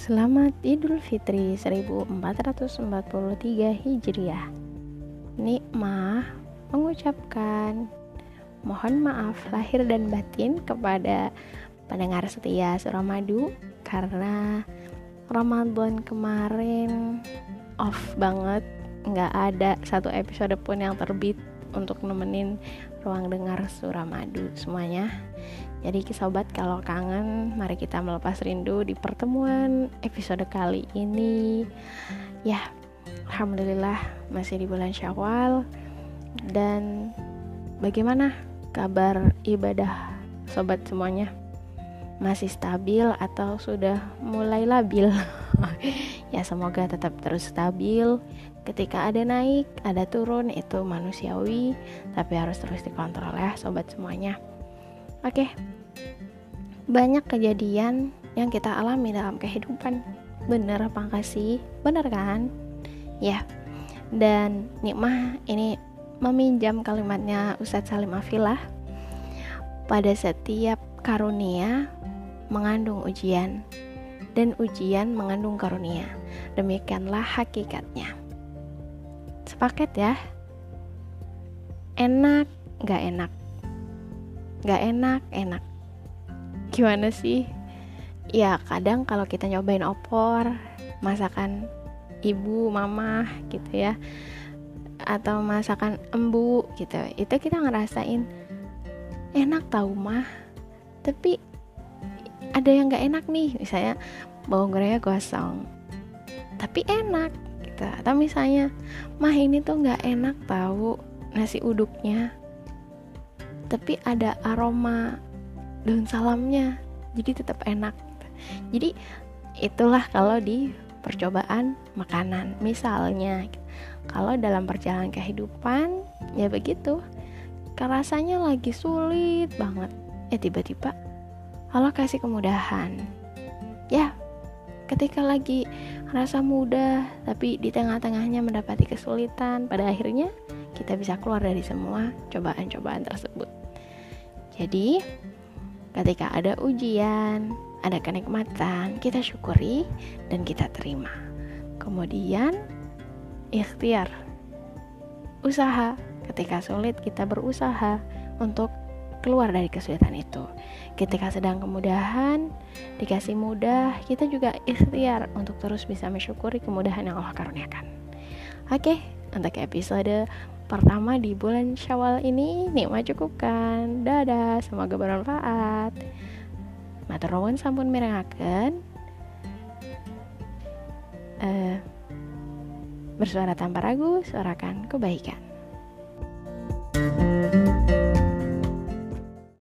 Selamat Idul Fitri 1443 Hijriah. Nikmah mengucapkan Mohon maaf lahir dan batin kepada pendengar setia Suramadu Karena Ramadan kemarin off banget. Nggak ada satu episode pun yang terbit untuk nemenin ruang dengar Suramadu semuanya jadi sobat kalau kangen mari kita melepas rindu di pertemuan episode kali ini. Ya Alhamdulillah masih di bulan Syawal. Dan bagaimana kabar ibadah sobat semuanya? Masih stabil atau sudah mulai labil? Ya semoga tetap terus stabil. Ketika ada naik ada turun itu manusiawi tapi harus terus dikontrol ya sobat semuanya oke banyak kejadian yang kita alami dalam kehidupan bener apa enggak sih bener kan ya dan nikmah ini meminjam kalimatnya Ustadz Salim Afilah pada setiap karunia mengandung ujian dan ujian mengandung karunia. Demikianlah hakikatnya. Sepaket ya. Enak, gak enak. Gak enak, enak. Gimana sih? Ya kadang kalau kita nyobain opor, masakan ibu, mama gitu ya. Atau masakan embu gitu. Itu kita ngerasain enak tau mah. Tapi ada yang nggak enak nih misalnya bawang gorengnya gosong tapi enak gitu atau misalnya mah ini tuh nggak enak tahu nasi uduknya tapi ada aroma daun salamnya jadi tetap enak jadi itulah kalau di percobaan makanan misalnya kalau dalam perjalanan kehidupan ya begitu rasanya lagi sulit banget ya tiba-tiba Allah kasih kemudahan. Ya, ketika lagi rasa mudah, tapi di tengah-tengahnya mendapati kesulitan, pada akhirnya kita bisa keluar dari semua cobaan-cobaan tersebut. Jadi, ketika ada ujian, ada kenikmatan, kita syukuri dan kita terima. Kemudian, ikhtiar, usaha. Ketika sulit, kita berusaha untuk keluar dari kesulitan itu. Ketika sedang kemudahan, dikasih mudah, kita juga ikhtiar untuk terus bisa mensyukuri kemudahan yang Allah karuniakan. Oke, untuk episode pertama di bulan Syawal ini nikmat cukupkan. Dadah, semoga bermanfaat. Matur nuwun sampun mirengaken. Uh, bersuara tanpa ragu, suarakan kebaikan.